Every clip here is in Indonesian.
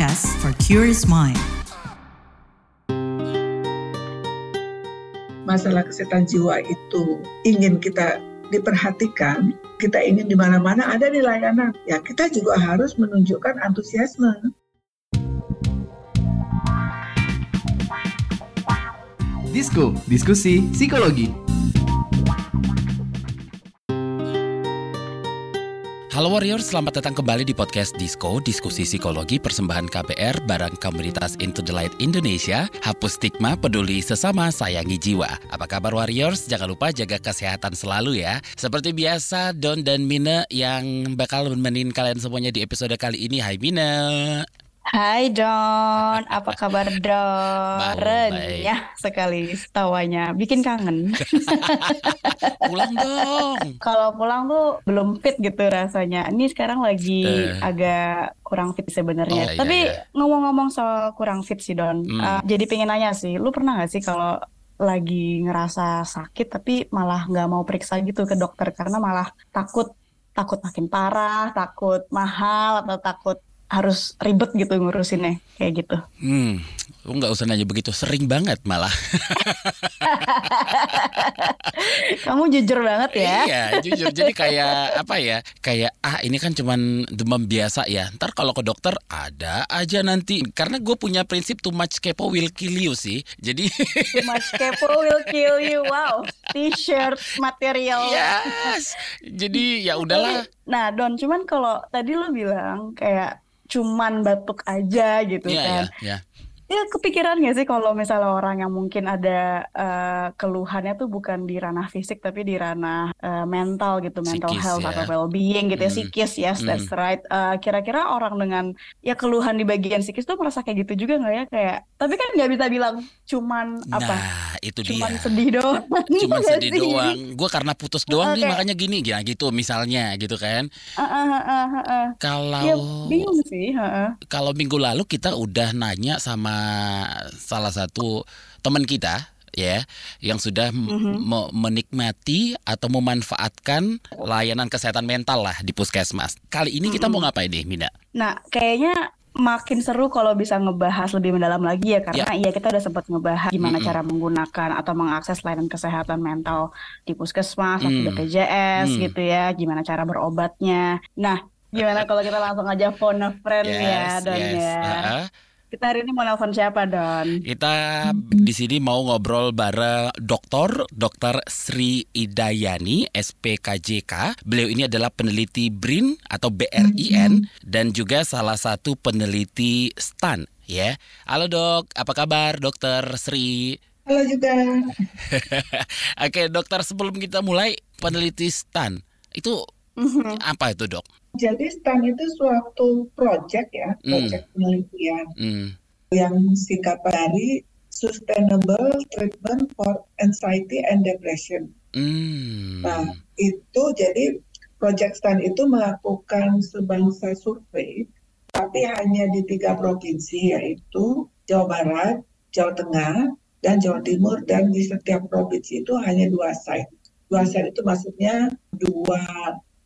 podcast for curious mind. Masalah kesehatan jiwa itu ingin kita diperhatikan, kita ingin di mana-mana ada di layanan. Ya, kita juga harus menunjukkan antusiasme. Disko, diskusi psikologi. Halo Warriors, selamat datang kembali di podcast Disco, diskusi psikologi persembahan KBR barang komunitas Into the Light Indonesia. Hapus stigma, peduli sesama, sayangi jiwa. Apa kabar Warriors? Jangan lupa jaga kesehatan selalu ya. Seperti biasa, Don dan Mina yang bakal menemenin kalian semuanya di episode kali ini. Hai Mina. Hai Don, apa kabar Don? Baik, ya sekali tawanya, bikin kangen. Pulang dong. Kalau pulang tuh belum fit gitu rasanya. Ini sekarang lagi Eh. agak kurang fit Oh, sebenarnya. iya, Tapi iya. ngomong-ngomong soal kurang fit sih Don, Hmm. eh, jadi pengen nanya sih, lu pernah gak sih kalau lagi ngerasa sakit tapi malah nggak mau periksa gitu ke dokter karena malah takut takut makin parah, takut mahal atau takut harus ribet gitu ngurusinnya kayak gitu. Hmm, lu nggak usah nanya begitu, sering banget malah. Kamu jujur banget ya. Iya, jujur. Jadi kayak apa ya? Kayak ah ini kan cuman demam biasa ya. Ntar kalau ke dokter ada aja nanti. Karena gue punya prinsip too much kepo will kill you sih. Jadi Too much kepo will kill you. Wow, t-shirt material. yes. Jadi ya udahlah. Nah, Don, cuman kalau tadi lo bilang kayak cuman batuk aja gitu Iya, kan. iya, iya. Ya kepikiran gak sih kalau misalnya orang yang mungkin ada eh, keluhannya tuh bukan di ranah fisik tapi di ranah eh, mental gitu, mental Psikis health ya. atau well-being gitu ya, Hmm. psikis, yes, that's right. Eh, kira-kira orang dengan ya keluhan di bagian psikis tuh merasa kayak gitu juga nggak ya? Kayak, tapi kan nggak bisa bilang cuman apa? Nah, itu dia. Cuman sedih doang. Cuman sedih doang. Gue karena putus doang nih Oke. makanya gini, ya gitu misalnya gitu kan. Ah, ah, ah, ah, ah. Kalau Ya bingung sih. ah, ah. kalau minggu lalu kita udah nanya sama salah satu teman kita ya yang sudah m- Mhm. me- menikmati atau memanfaatkan layanan kesehatan mental lah di puskesmas. Kali ini kita mau ngapain nih, Mina? Nah, kayaknya makin seru kalau bisa ngebahas lebih mendalam lagi ya karena iya kita udah sempat ngebahas gimana Mm-mm. cara menggunakan atau mengakses layanan kesehatan mental di puskesmas atau Mm. BPJS Mm. gitu ya, gimana cara berobatnya. Nah, gimana kalau kita langsung aja phone a friend ya, Don ya. Heeh. Kita hari ini mau nelfon siapa, Don? Kita di sini mau ngobrol bareng dokter, Dokter Sri Idayani, SPKJK. Beliau ini adalah peneliti BRIN atau BRIN dan juga salah satu peneliti STAN ya. Halo Dok, apa kabar Dokter Sri? Halo juga. Oke, dokter sebelum kita mulai peneliti STAN itu Mhm. apa itu, Dok? Jadi STAN itu suatu proyek ya, Hmm. proyek penelitian Hmm. yang singkatan dari Sustainable Treatment for Anxiety and Depression. Hmm. Nah, itu jadi proyek STAN itu melakukan sebangsa survei, tapi hanya di tiga provinsi yaitu Jawa Barat, Jawa Tengah, dan Jawa Timur. Dan di setiap provinsi itu hanya dua site. Dua site itu maksudnya dua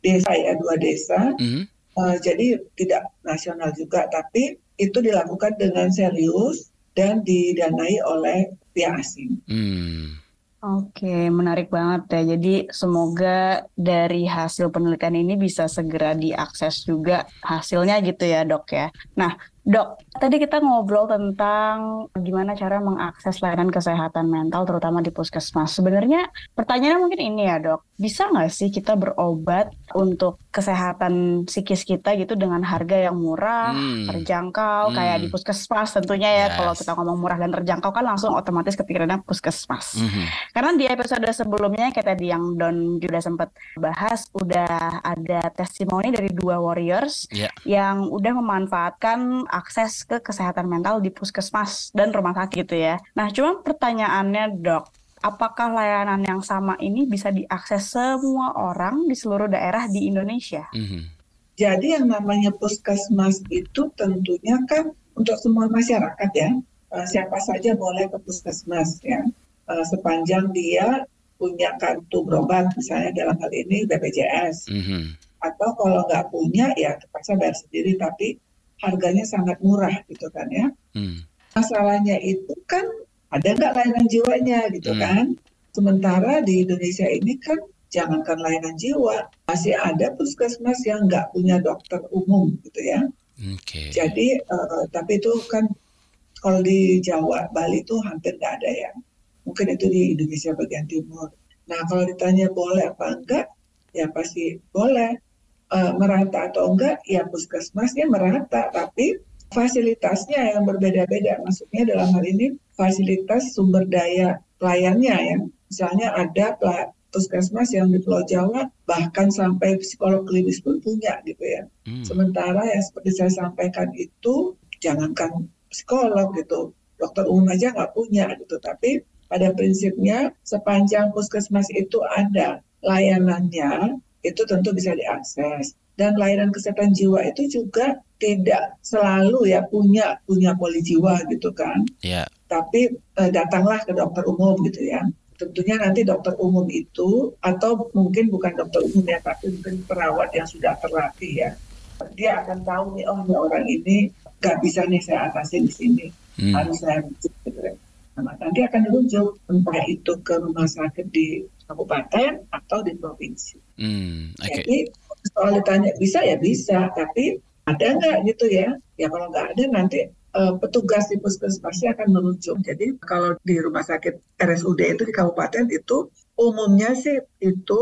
desa ya, dua desa. Hmm. Eh, jadi tidak nasional juga, tapi itu dilakukan dengan serius dan didanai oleh pihak asing. Hmm. Oke, menarik banget ya. Jadi semoga dari hasil penelitian ini bisa segera diakses juga hasilnya gitu ya dok ya. Nah dok, tadi kita ngobrol tentang gimana cara mengakses layanan kesehatan mental terutama di puskesmas. Sebenarnya pertanyaannya mungkin ini ya dok, bisa nggak sih kita berobat untuk kesehatan psikis kita gitu dengan harga yang murah, Hmm. terjangkau, kayak di Hmm. puskesmas tentunya ya. Kalau Yes. kita ngomong murah dan terjangkau kan langsung otomatis kepikirannya puskesmas. Mhm. Karena di episode sebelumnya kayak tadi yang Don juga sempat bahas udah ada testimoni dari dua warriors Ya. yang udah memanfaatkan akses ke kesehatan mental di puskesmas dan rumah sakit gitu ya. Nah, cuma pertanyaannya Dok, apakah layanan yang sama ini bisa diakses semua orang di seluruh daerah di Indonesia? Mhm. Jadi yang namanya puskesmas itu tentunya kan untuk semua masyarakat ya. Eh, Siapa saja boleh ke puskesmas ya. Eh, Sepanjang dia punya kartu berobat misalnya dalam hal ini BPJS. Mhm. Atau kalau nggak punya ya terpaksa bayar sendiri tapi harganya sangat murah gitu kan ya. Hmm. Masalahnya itu kan ada nggak layanan jiwanya gitu Hmm. kan. Sementara di Indonesia ini kan jangankan layanan jiwa, masih ada puskesmas yang nggak punya dokter umum gitu ya. Oke. Jadi, eh, tapi itu kan kalau di Jawa, Bali itu hampir nggak ada ya. Mungkin itu di Indonesia bagian timur. Nah, kalau ditanya boleh apa enggak, ya pasti boleh. Eh, merata atau enggak, ya puskesmasnya merata, tapi fasilitasnya yang berbeda-beda. Maksudnya dalam hal ini fasilitas sumber daya pelayannya ya. Misalnya ada puskesmas yang di Pulau Jawa bahkan sampai psikolog klinis pun punya gitu ya. Hmm. Sementara yang seperti saya sampaikan itu jangankan psikolog gitu, dokter umum aja nggak punya gitu. Tapi pada prinsipnya sepanjang puskesmas itu ada layanannya, itu tentu bisa diakses. Dan layanan kesehatan jiwa itu juga tidak selalu ya punya punya poli jiwa gitu kan. Ya. Tapi eh, datanglah ke dokter umum gitu ya. Tentunya nanti dokter umum itu atau mungkin bukan dokter umum ya, tapi mungkin perawat yang sudah terlatih ya. Dia akan tahu nih, oh ini orang ini nggak bisa nih saya atasi di sini, Hmm. harus saya rujuk gitu ya. Nah, nanti akan dirujuk entah itu ke rumah sakit di kabupaten atau di provinsi. Hmm. Oke. Jadi soal ditanya bisa ya bisa, tapi ada nggak gitu ya? Ya kalau nggak ada nanti eh, petugas di puskesmasnya akan merujuk. Jadi kalau di rumah sakit RSUD itu di kabupaten itu umumnya sih itu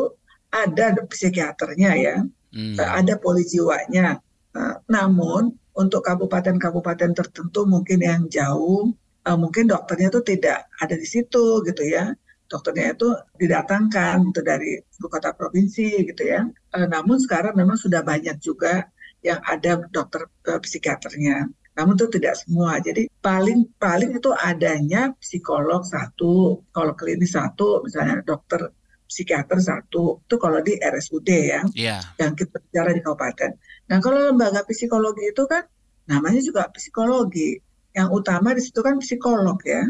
ada psikiaternya ya, Hmm. eh, ada poli jiwanya. Eh, namun untuk kabupaten-kabupaten tertentu mungkin yang jauh, eh, mungkin dokternya itu tidak ada di situ gitu ya. Dokternya itu didatangkan gitu dari ibu kota provinsi gitu ya. Eh, namun sekarang memang sudah banyak juga yang ada dokter eh, psikiaternya. Namun itu tidak semua. Jadi paling paling itu adanya psikolog satu, kalau klinis satu, misalnya dokter psikiater satu. Itu kalau di RSUD ya Ya. yang kita bicara di kabupaten. Nah, kalau lembaga psikologi itu kan namanya juga psikologi. Yang utama di situ kan psikolog ya.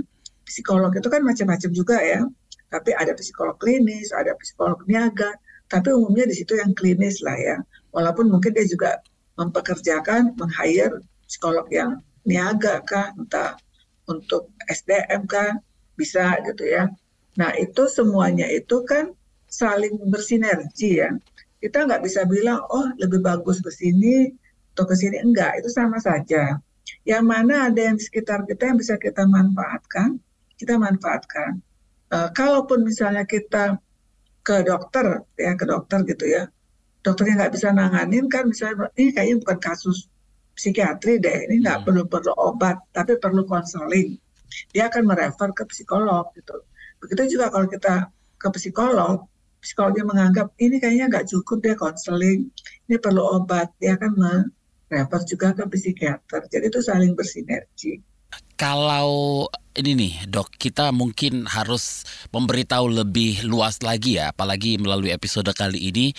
Psikolog itu kan macam-macam juga ya. Tapi ada psikolog klinis, ada psikolog niaga, tapi umumnya di situ yang klinis lah ya. Walaupun mungkin dia juga mempekerjakan, meng-hire psikolog yang niaga kah, entah untuk SDM kah, bisa gitu ya. Nah, itu semuanya itu kan saling bersinergi ya kita nggak bisa bilang oh lebih bagus ke sini atau ke sini enggak itu sama saja yang mana ada yang di sekitar kita yang bisa kita manfaatkan kita manfaatkan kalaupun misalnya kita ke dokter ya ke dokter gitu ya dokternya nggak bisa nanganin kan misalnya ini kayaknya bukan kasus psikiatri deh ini nggak Hmm. perlu perlu obat tapi perlu konseling dia akan merefer ke psikolog gitu begitu juga kalau kita ke psikolog psikolognya menganggap ini kayaknya nggak cukup dia konseling, ini perlu obat, dia akan merefer juga ke psikiater. Jadi itu saling bersinergi. Kalau ini nih dok, kita mungkin harus memberitahu lebih luas lagi ya, apalagi melalui episode kali ini.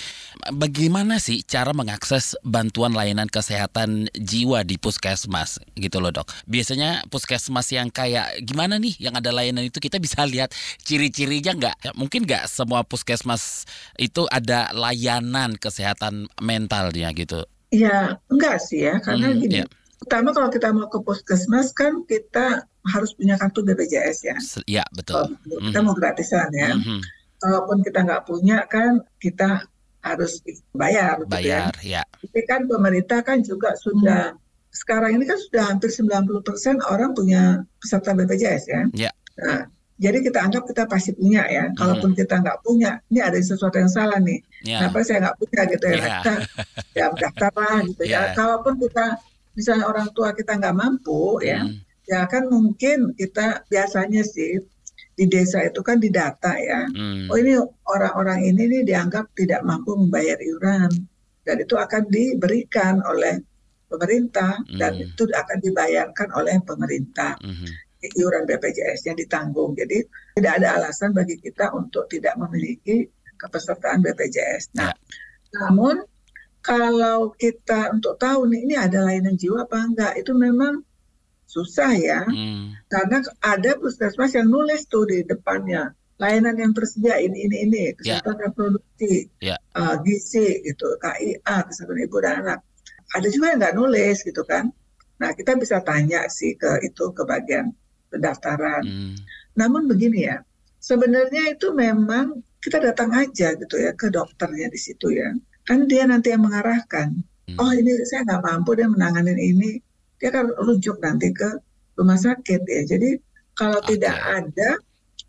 Bagaimana sih cara mengakses bantuan layanan kesehatan jiwa di puskesmas gitu loh dok? Biasanya puskesmas yang kayak gimana nih, yang ada layanan itu kita bisa lihat ciri-cirinya nggak? Ya, mungkin nggak semua puskesmas itu ada layanan kesehatan mentalnya gitu. Ya enggak sih ya, karena Hmm, gini, ya. Pertama kalau kita mau ke puskesmas kan kita harus punya kartu BPJS ya. Se- Ya betul. Kalau kita Mhm. mau gratisan ya. Mhm. Kalaupun kita nggak punya kan kita harus bayar. gitu ya. Bayar ya. Tapi kan pemerintah kan juga sudah sekarang ini kan sudah hampir 90% orang punya peserta BPJS ya. Ya. Nah, jadi kita anggap kita pasti punya ya. Kalaupun kita nggak punya, ini ada sesuatu yang salah nih. Ya. Kenapa saya nggak punya gitu ya? Ya. Kita ya daftar lah gitu ya. Ya. Kalaupun kita misalnya orang tua kita nggak mampu ya, Hmm. ya kan mungkin kita biasanya sih di desa itu kan didata ya. Hmm. Oh ini orang-orang ini nih dianggap tidak mampu membayar iuran dan itu akan diberikan oleh pemerintah dan Hmm. itu akan dibayarkan oleh pemerintah Mhm. iuran BPJS-nya ditanggung. Jadi tidak ada alasan bagi kita untuk tidak memiliki kepesertaan BPJS. Nah, namun kalau kita untuk tahu nih ini ada layanan jiwa apa enggak itu memang susah ya Hmm. karena ada puskesmas yang nulis tuh di depannya layanan yang tersedia ini ini ini kesehatan reproduksi, Ya. eh, gizi gitu, KIA kesehatan ibu dan anak. Ada juga yang nggak nulis gitu kan. Nah, kita bisa tanya sih ke itu ke bagian pendaftaran. Hmm. Namun begini ya, sebenarnya itu memang kita datang aja gitu ya ke dokternya di situ ya. Kan dia nanti yang mengarahkan. Hmm. Oh ini saya nggak mampu dia menanganin ini. Dia kan rujuk nanti ke rumah sakit ya. Jadi kalau Oke. tidak ada,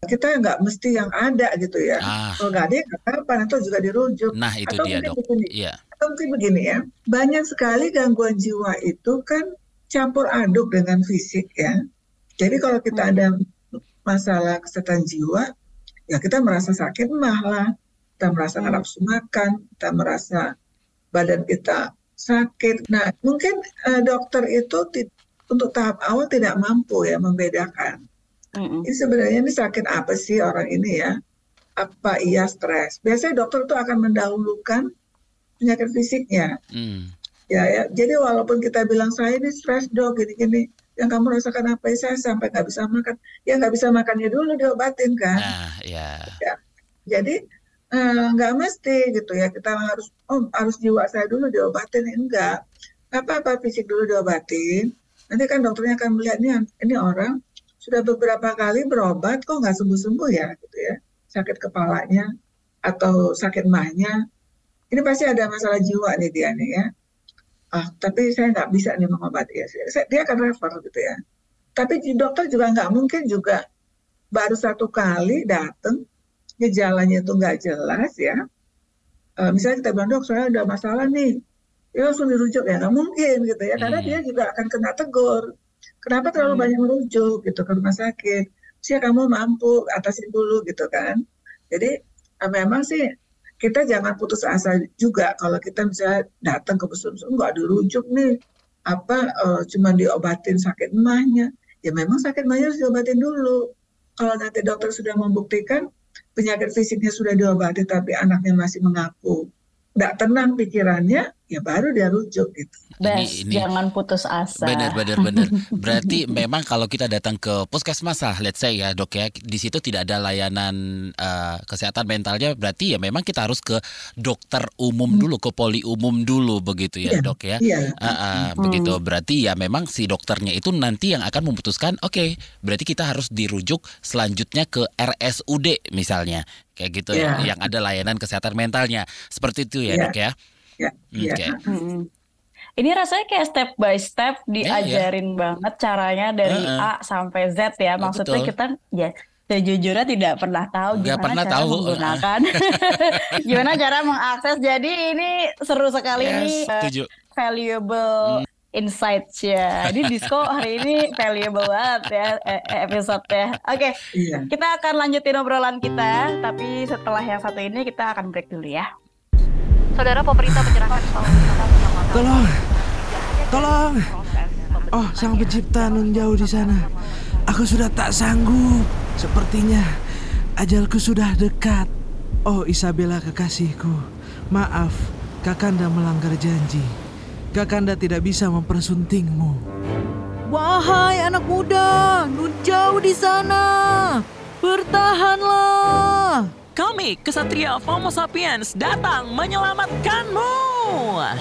kita nggak mesti yang ada gitu ya. Ah, Kalau nggak ada, ya nggak apa-apa. Nanti juga dirujuk. nah itu Atau dia mungkin dok. begini, Iya. atau mungkin begini ya, banyak sekali gangguan jiwa itu kan campur aduk dengan fisik ya. Jadi kalau kita ada masalah kesehatan jiwa, ya kita merasa sakit mah lah, kita merasa Hmm. nggak nafsu makan, kita merasa badan kita sakit. Nah, mungkin eh, dokter itu ti- untuk tahap awal tidak mampu ya membedakan. Mm-mm. Ini sebenarnya ini sakit apa sih orang ini ya? Apa ia stres? Biasanya dokter itu akan mendahulukan penyakit fisiknya. Hmm. Ya, ya. Jadi walaupun kita bilang saya ini stres dok, gini-gini, yang kamu rasakan apa? Ya, saya sampai nggak bisa makan. Ya nggak bisa makannya dulu diobatin kan. Nah, ya. Jadi eh, nggak mesti gitu ya kita harus oh harus jiwa saya dulu diobatin enggak. Nggak apa-apa fisik dulu diobatin. Nanti kan dokternya akan melihat ini ini orang sudah beberapa kali berobat kok nggak sembuh-sembuh ya gitu ya. Sakit kepalanya atau sakit mahnya. Ini pasti ada masalah jiwa nih dia nih ya. Ah, tapi saya nggak bisa nih mengobati ya. Saya- Dia akan refer gitu ya. Tapi dokter juga nggak mungkin juga baru satu kali datang gejalanya itu nggak jelas ya. Eh, misalnya kita bilang dok saya ada masalah nih, ya langsung dirujuk ya nggak mungkin gitu ya, karena Hmm. dia juga akan kena tegur. Kenapa terlalu Hmm. banyak merujuk gitu ke rumah sakit? Sih kamu mampu atasin dulu gitu kan. Jadi eh, memang sih kita jangan putus asa juga kalau kita misalnya datang ke puskesmas nggak dirujuk nih apa eh, cuma diobatin sakit emahnya ya memang sakit emahnya harus diobatin dulu kalau nanti dokter sudah membuktikan penyakit fisiknya sudah diobati tapi anaknya masih mengaku. Nggak tenang pikirannya ya baru dia rujuk gitu Bes, ini- jangan putus asa. Benar, benar, benar. Berarti memang kalau kita datang ke puskesmas lah, let's say ya dok ya, di situ tidak ada layanan eh, kesehatan mentalnya, berarti ya memang kita harus ke dokter umum dulu, ke poli umum dulu begitu ya Iya, dok ya. iya Ah, ah, Hmm. begitu berarti ya memang si dokternya itu nanti yang akan memutuskan oke berarti kita harus dirujuk selanjutnya ke RSUD misalnya kayak gitu ya yang ada layanan kesehatan mentalnya seperti itu ya Iya. dok ya ya iya oke Mm-mm. Ini rasanya kayak step by step diajarin banget caranya dari Heeh. A sampai Z ya. Maksudnya betul. kita ya sejujurnya tidak pernah tahu Nggak gimana pernah cara tahu, menggunakan, gimana cara mengakses. Jadi ini seru sekali Yes, ini uh, setuju valuable insights ya. Di Disco hari ini valuable banget ya eh, eh, episode-nya. Oke, iya kita akan lanjutin obrolan kita, tapi setelah yang satu ini kita akan break dulu ya. Saudara pemerintah menyerahkan Tolong, tolong. Oh, sang pencipta nun jauh di sana. Aku sudah tak sanggup. Sepertinya ajalku sudah dekat. Oh, Isabella kekasihku. Maaf, Kakanda melanggar janji. Kakanda tidak bisa mempersuntingmu. Wahai anak muda, nun jauh di sana. Bertahanlah. Kami, Kesatria Homo Sapiens, datang menyelamatkanmu.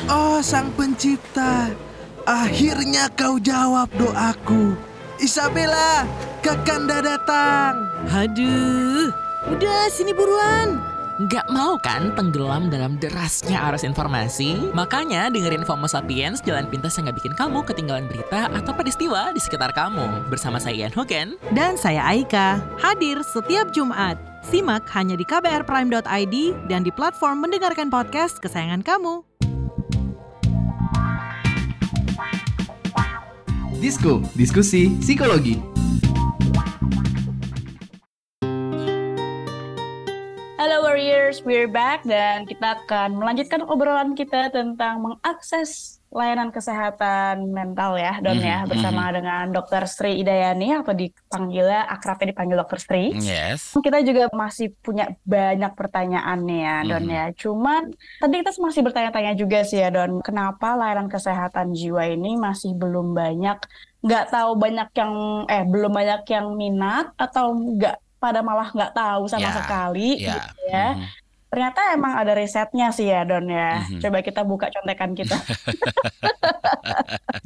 Oh, sang pencipta. Akhirnya kau jawab doaku. Isabella, Kakanda datang. Aduh, udah sini buruan. Nggak mau kan tenggelam dalam derasnya arus informasi? Makanya dengerin FOMO Sapiens, jalan pintas yang nggak bikin kamu ketinggalan berita atau peristiwa di sekitar kamu. Bersama saya Ian Hogan. Dan saya Aika, hadir setiap Jumat. Simak hanya di kbrprime.id dan di platform mendengarkan podcast kesayangan kamu. Disko, diskusi psikologi. Halo Warriors, we're back dan kita akan melanjutkan obrolan kita tentang mengakses layanan kesehatan mental ya, Don ya, Mhm, bersama dengan Dr. Sri Idayani atau dipanggilnya akrabnya dipanggil Dr. Sri. yes Kita juga masih punya banyak pertanyaan nih ya, Don Mhm. ya. Cuman tadi kita masih bertanya-tanya juga sih ya, Don, kenapa layanan kesehatan jiwa ini masih belum banyak, nggak tahu banyak yang, eh belum banyak yang minat atau nggak pada malah nggak tahu sama Ya, sekali ya gitu ya. Mhm. Ternyata emang ada risetnya sih ya Don ya. Mhm. Coba kita buka contekan kita.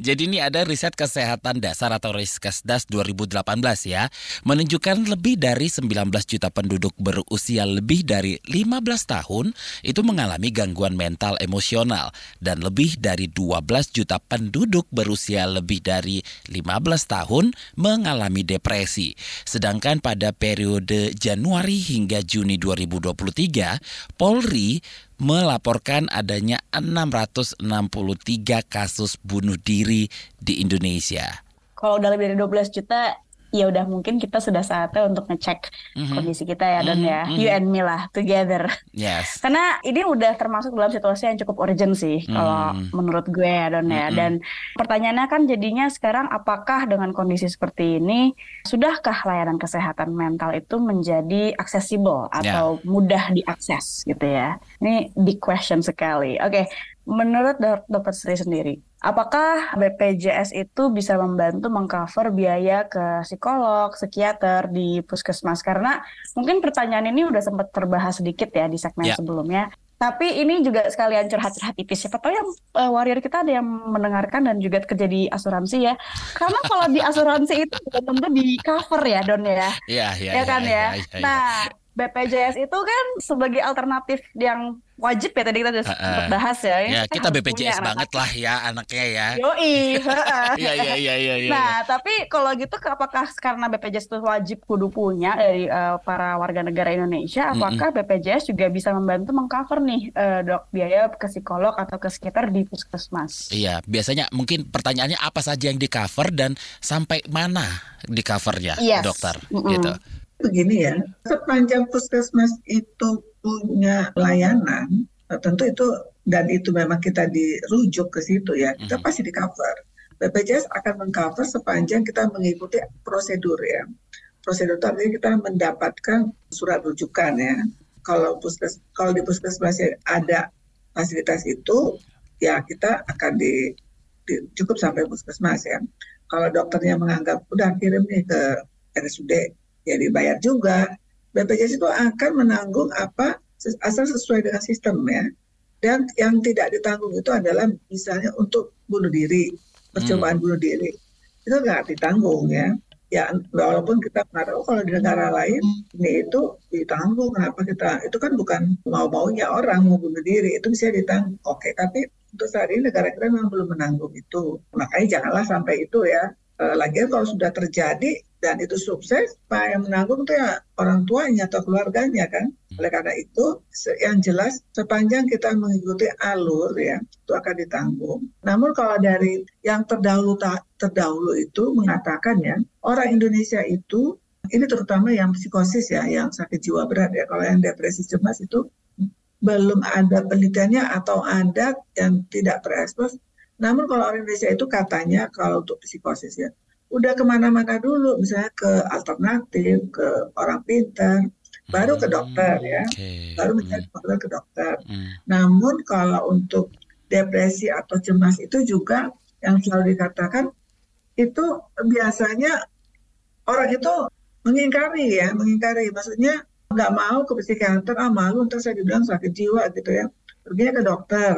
Jadi ini ada riset kesehatan dasar atau Riskesdas 2018 ya, menunjukkan lebih dari 19 juta penduduk berusia lebih dari 15 tahun itu mengalami gangguan mental emosional dan lebih dari 12 juta penduduk berusia lebih dari 15 tahun mengalami depresi. Sedangkan pada periode Januari hingga Juni 2023, Polri melaporkan adanya 663 kasus bunuh diri di Indonesia. Kalau udah lebih dari 12 juta, ya udah mungkin kita sudah saatnya untuk ngecek Mhm. kondisi kita ya Don Mhm, ya. mhm. You and me lah, together. Yes. Karena ini udah termasuk dalam situasi yang cukup urgent sih kalau Hmm. menurut gue ya Don ya. Mm-mm. Dan pertanyaannya kan jadinya sekarang apakah dengan kondisi seperti ini sudahkah layanan kesehatan mental itu menjadi aksesibel Ya. atau mudah diakses gitu ya. Ini big question sekali. Oke, menurut dok- dokter Sri sendiri, apakah BPJS itu bisa membantu mengcover biaya ke psikolog, psikiater di puskesmas? Karena mungkin pertanyaan ini udah sempat terbahas sedikit ya di segmen Ya. sebelumnya. Tapi ini juga sekalian curhat-curhat tipis. Siapa tahu yang eh, warrior kita ada yang mendengarkan dan juga kerja di asuransi ya. Karena kalau di asuransi itu tentu di cover ya Don ya. Iya, iya, Ya kan ya. iya, iya. Nah, BPJS itu kan sebagai alternatif yang wajib ya tadi kita sudah Ha-ha. sempat bahas ya. Ya, kita harus BPJS punya anak banget lah ya anaknya ya. Yoi. Iya, iya, iya, iya, iya. Nah, tapi kalau gitu apakah karena BPJS itu wajib kudu punya dari eh, para warga negara Indonesia, apakah BPJS juga bisa membantu mengcover nih eh, dok biaya ke psikolog atau ke psikiater di puskesmas? Iya, biasanya mungkin pertanyaannya apa saja yang di cover dan sampai mana di covernya, Yes. dokter, Mm-mm. gitu. Begini ya, sepanjang puskesmas itu punya layanan, tentu itu dan itu memang kita dirujuk ke situ ya, kita Mhm. pasti di cover. BPJS akan mengcover sepanjang kita mengikuti prosedur ya. Prosedur itu artinya kita mendapatkan surat rujukan ya. Kalau puskes kalau di puskesmas ada fasilitas itu, ya kita akan di, di- cukup sampai puskesmas ya. Kalau dokternya menganggap udah kirim nih ke RSUD, ya dibayar juga. BPJS itu akan menanggung apa asal sesuai dengan sistem ya. Dan yang tidak ditanggung itu adalah misalnya untuk bunuh diri, percobaan bunuh diri. Itu nggak ditanggung ya. Ya walaupun kita mengatakan oh, kalau di negara lain ini itu ditanggung kenapa kita itu kan bukan mau-maunya orang mau bunuh diri itu bisa ditanggung. Oke, tapi untuk saat ini negara kita memang belum menanggung itu. Makanya janganlah sampai itu ya. Eh, Lagian kalau sudah terjadi dan itu sukses, Pak yang menanggung itu ya orang tuanya atau keluarganya kan. Oleh karena itu, yang jelas sepanjang kita mengikuti alur ya, itu akan ditanggung. Namun kalau dari yang terdahulu terdahulu itu mengatakan ya, orang Indonesia itu ini terutama yang psikosis ya, yang sakit jiwa berat ya. Kalau yang depresi cemas itu belum ada penelitiannya atau ada yang tidak terekspos. Namun kalau orang Indonesia itu katanya kalau untuk psikosis ya, udah ke mana-mana dulu, misalnya ke alternatif, ke orang pintar, baru ke dokter ya, Oke. baru Hmm, mencari dokter ke dokter. hmm. Namun kalau untuk depresi atau cemas itu juga yang selalu dikatakan itu biasanya orang itu mengingkari ya, mengingkari. Maksudnya nggak mau ke psikiater, ah malu ntar saya dibilang sakit jiwa gitu ya. Perginya ke dokter,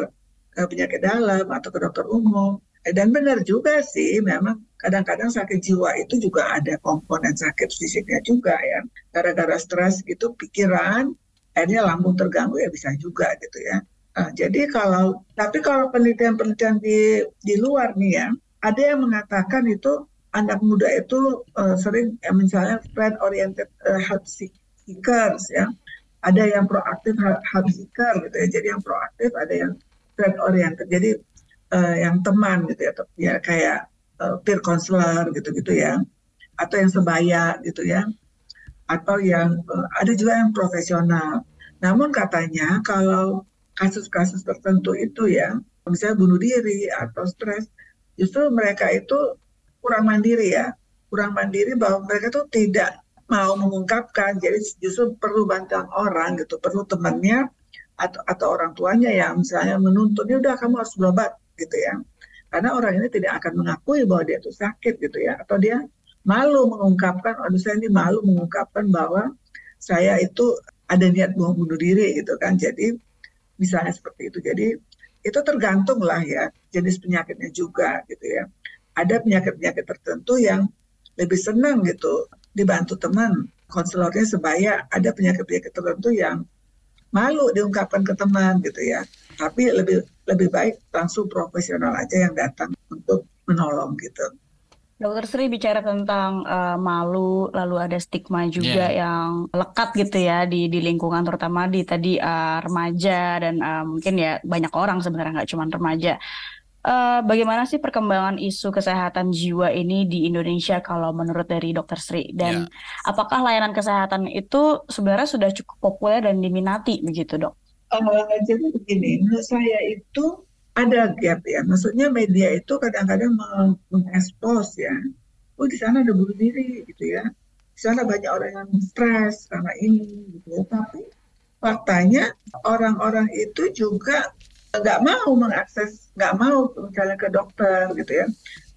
ke penyakit dalam atau ke dokter umum. Eh, Dan benar juga sih, memang kadang-kadang sakit jiwa itu juga ada komponen sakit fisiknya juga ya. Gara-gara stres gitu, pikiran, akhirnya lambung terganggu ya bisa juga gitu ya. Nah, jadi kalau tapi kalau penelitian-penelitian di di luar nih ya, ada yang mengatakan itu anak muda itu eh, sering eh, misalnya friend oriented eh, help seek- seekers ya. Ada yang proaktif help seeker gitu ya. Jadi yang proaktif ada yang friend oriented. Jadi yang teman gitu ya, ya kayak eh, peer counselor gitu-gitu ya. Atau yang sebaya gitu ya. Atau yang eh, ada juga yang profesional. Namun katanya kalau kasus-kasus tertentu itu ya, misalnya bunuh diri atau stres, justru mereka itu kurang mandiri ya, kurang mandiri bahwa mereka tuh tidak mau mengungkapkan, jadi justru perlu bantuan orang gitu, perlu temannya atau atau orang tuanya yang misalnya menuntut, ya udah kamu harus berobat gitu ya, karena orang ini tidak akan mengakui bahwa dia itu sakit gitu ya, atau dia malu mengungkapkan, oh saya ini malu mengungkapkan bahwa saya itu ada niat mau bunuh diri gitu kan. Jadi misalnya seperti itu. Jadi itu tergantung lah ya jenis penyakitnya juga gitu ya. Ada penyakit-penyakit tertentu yang lebih senang gitu dibantu teman konselornya sebaya ada penyakit-penyakit tertentu yang malu diungkapkan ke teman gitu ya tapi lebih lebih baik langsung profesional aja yang datang untuk menolong gitu Dokter Sri bicara tentang uh, malu, lalu ada stigma juga Yeah. yang lekat gitu ya di di lingkungan terutama di tadi uh, remaja dan uh, mungkin ya banyak orang sebenarnya nggak cuma remaja. Uh, bagaimana sih perkembangan isu kesehatan jiwa ini di Indonesia kalau menurut dari Dokter Sri dan apakah layanan kesehatan itu sebenarnya sudah cukup populer dan diminati begitu dok? Eh, jadi begini, menurut saya itu ada gap ya. Maksudnya media itu kadang-kadang meng- mengekspos ya. Oh di sana ada bunuh diri gitu ya. Di sana banyak orang yang stres karena ini gitu ya. Tapi faktanya orang-orang itu juga nggak mau mengakses, nggak mau misalnya ke dokter gitu ya,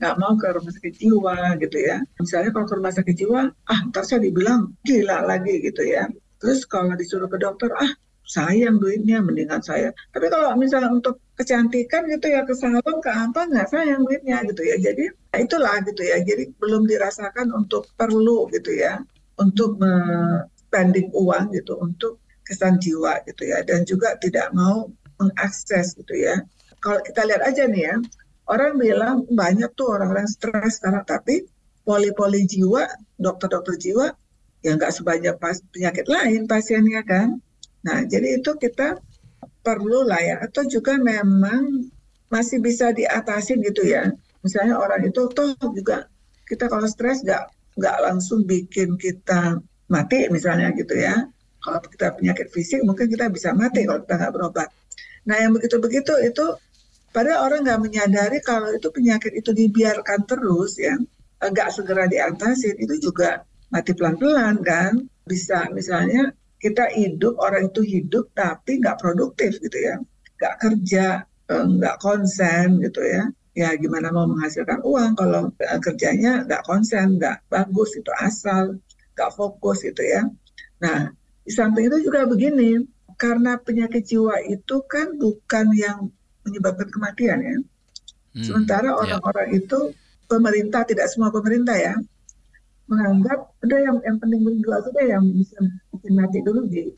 nggak mau ke rumah sakit jiwa gitu ya. Misalnya kalau ke rumah sakit jiwa, ah ntar saya dibilang gila lagi gitu ya. Terus kalau disuruh ke dokter, ah sayang duitnya mendingan saya. Tapi kalau misalnya untuk kecantikan gitu ya ke salon ke apa nggak sayang duitnya gitu ya. Jadi nah itulah gitu ya. Jadi belum dirasakan untuk perlu gitu ya untuk spending uang gitu untuk kesan jiwa gitu ya dan juga tidak mau mengakses gitu ya. Kalau kita lihat aja nih ya, orang bilang banyak tuh orang-orang stres sekarang tapi poli-poli jiwa, dokter-dokter jiwa ya nggak sebanyak pas penyakit lain pasiennya kan. Nah, jadi itu kita perlu lah ya, atau juga memang masih bisa diatasin gitu ya. Misalnya orang itu toh juga kita kalau stres nggak nggak langsung bikin kita mati misalnya gitu ya. Kalau kita penyakit fisik mungkin kita bisa mati kalau kita nggak berobat. Nah yang begitu-begitu itu padahal orang nggak menyadari kalau itu penyakit itu dibiarkan terus ya, nggak segera diatasin itu juga mati pelan-pelan kan. Bisa misalnya kita hidup orang itu hidup tapi nggak produktif gitu ya. Nggak kerja eh, nggak konsen gitu ya. Ya gimana mau menghasilkan uang kalau eh, kerjanya nggak konsen nggak bagus itu asal nggak fokus gitu ya. Nah di samping itu juga begini karena penyakit jiwa itu kan bukan yang menyebabkan kematian ya. Hmm, sementara ya. orang-orang itu pemerintah tidak semua pemerintah ya menganggap udah yang yang penting dulu deh yang bisa bikin mati dulu di,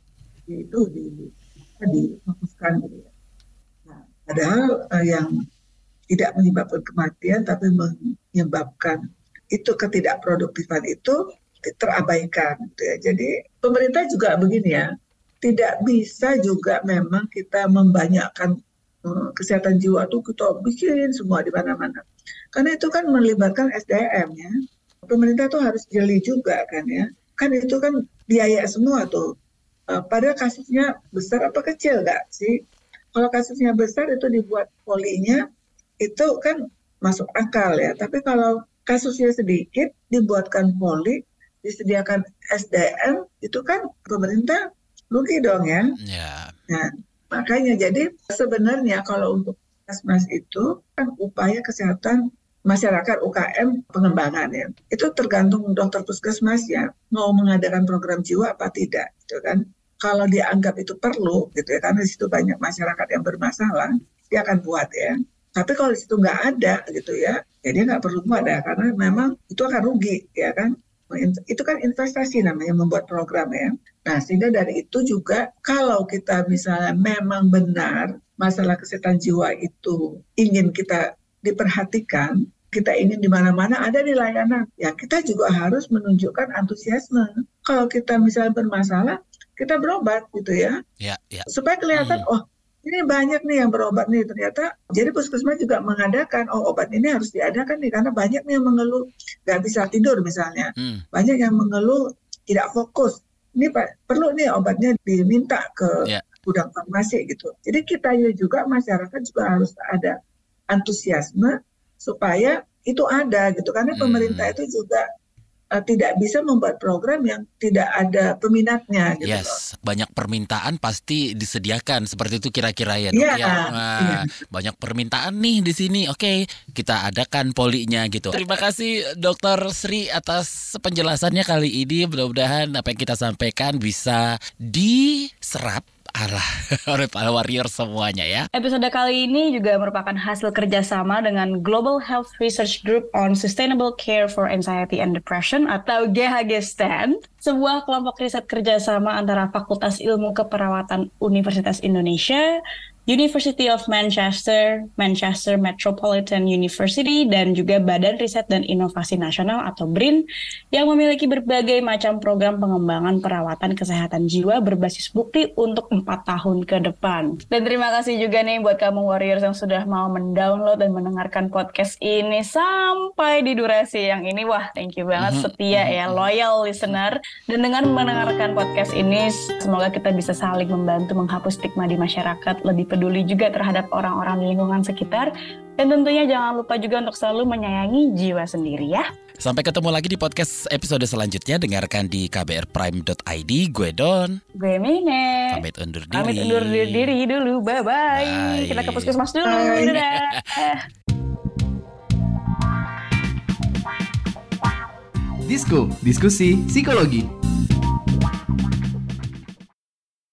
di itu di difokuskan gitu ya. Nah, padahal eh, yang tidak menyebabkan kematian tapi menyebabkan itu ketidakproduktifan itu terabaikan gitu ya. Jadi pemerintah juga begini ya, tidak bisa juga memang kita membanyakkan eh, kesehatan jiwa tuh kita bikin semua di mana-mana. Karena itu kan melibatkan SDM ya. Pemerintah tuh harus jeli juga kan ya. Kan itu kan biaya semua tuh. Eh, padahal kasusnya besar apa kecil nggak sih? Kalau kasusnya besar itu dibuat polinya itu kan masuk akal ya. Tapi kalau kasusnya sedikit dibuatkan poli, disediakan SDM, itu kan pemerintah rugi dong ya. Ya. Nah, makanya jadi sebenarnya kalau untuk Puskesmas itu kan upaya kesehatan masyarakat UKM pengembangan ya. Itu tergantung dokter puskesmas ya mau mengadakan program jiwa apa tidak gitu kan. Kalau dianggap itu perlu gitu ya karena di situ banyak masyarakat yang bermasalah, dia akan buat ya. Tapi kalau di situ nggak ada gitu ya, ya dia nggak perlu buat ya karena memang itu akan rugi ya kan. Itu kan investasi namanya membuat program ya. Nah, sehingga dari itu juga kalau kita misalnya memang benar masalah kesehatan jiwa itu ingin kita diperhatikan, kita ingin di mana-mana ada di layanan, ya kita juga harus menunjukkan antusiasme. Kalau kita misalnya bermasalah, kita berobat gitu ya, Ya, ya. supaya kelihatan, oh ini banyak nih yang berobat nih ternyata. Jadi puskesmas juga mengadakan, oh obat ini harus diadakan nih karena banyak nih yang mengeluh nggak bisa tidur misalnya, Hmm. banyak yang mengeluh tidak fokus. Ini Pak, perlu nih obatnya diminta ke Ya. gudang farmasi gitu. Jadi kita juga masyarakat juga harus ada antusiasme supaya itu ada gitu karena Hmm. pemerintah itu juga uh, tidak bisa membuat program yang tidak ada peminatnya gitu loh. Yes, banyak permintaan pasti disediakan seperti itu kira-kira ya dok Iya, ya. Wah, iya. Banyak permintaan nih di sini. Oke, kita adakan polinya gitu. Terima kasih Dokter Sri atas penjelasannya kali ini. Mudah-mudahan apa yang kita sampaikan bisa diserap alah oleh para warrior semuanya ya. Episode kali ini juga merupakan hasil kerjasama dengan Global Health Research Group on Sustainable Care for Anxiety and Depression atau GHG STAN, sebuah kelompok riset kerjasama antara Fakultas Ilmu Keperawatan Universitas Indonesia, University of Manchester, Manchester Metropolitan University, dan juga Badan Riset dan Inovasi Nasional atau BRIN yang memiliki berbagai macam program pengembangan perawatan kesehatan jiwa berbasis bukti untuk empat tahun ke depan. Dan terima kasih juga nih buat kamu warriors yang sudah mau mendownload dan mendengarkan podcast ini sampai di durasi yang ini. Wah, thank you banget Mhm, setia ya, mhm. loyal listener. Dan dengan mendengarkan podcast ini, semoga kita bisa saling membantu menghapus stigma di masyarakat, lebih peduli juga terhadap orang-orang di lingkungan sekitar. Dan tentunya jangan lupa juga untuk selalu menyayangi jiwa sendiri ya. Sampai ketemu lagi di podcast episode selanjutnya. Dengarkan di kbrprime.id. Gue Don. Gue Mine. Pamit undur diri. Pamit undur diri dulu. Bye-bye. Bye. Kita ke puskesmas dulu. Bye. Dadah. Disko, diskusi psikologi.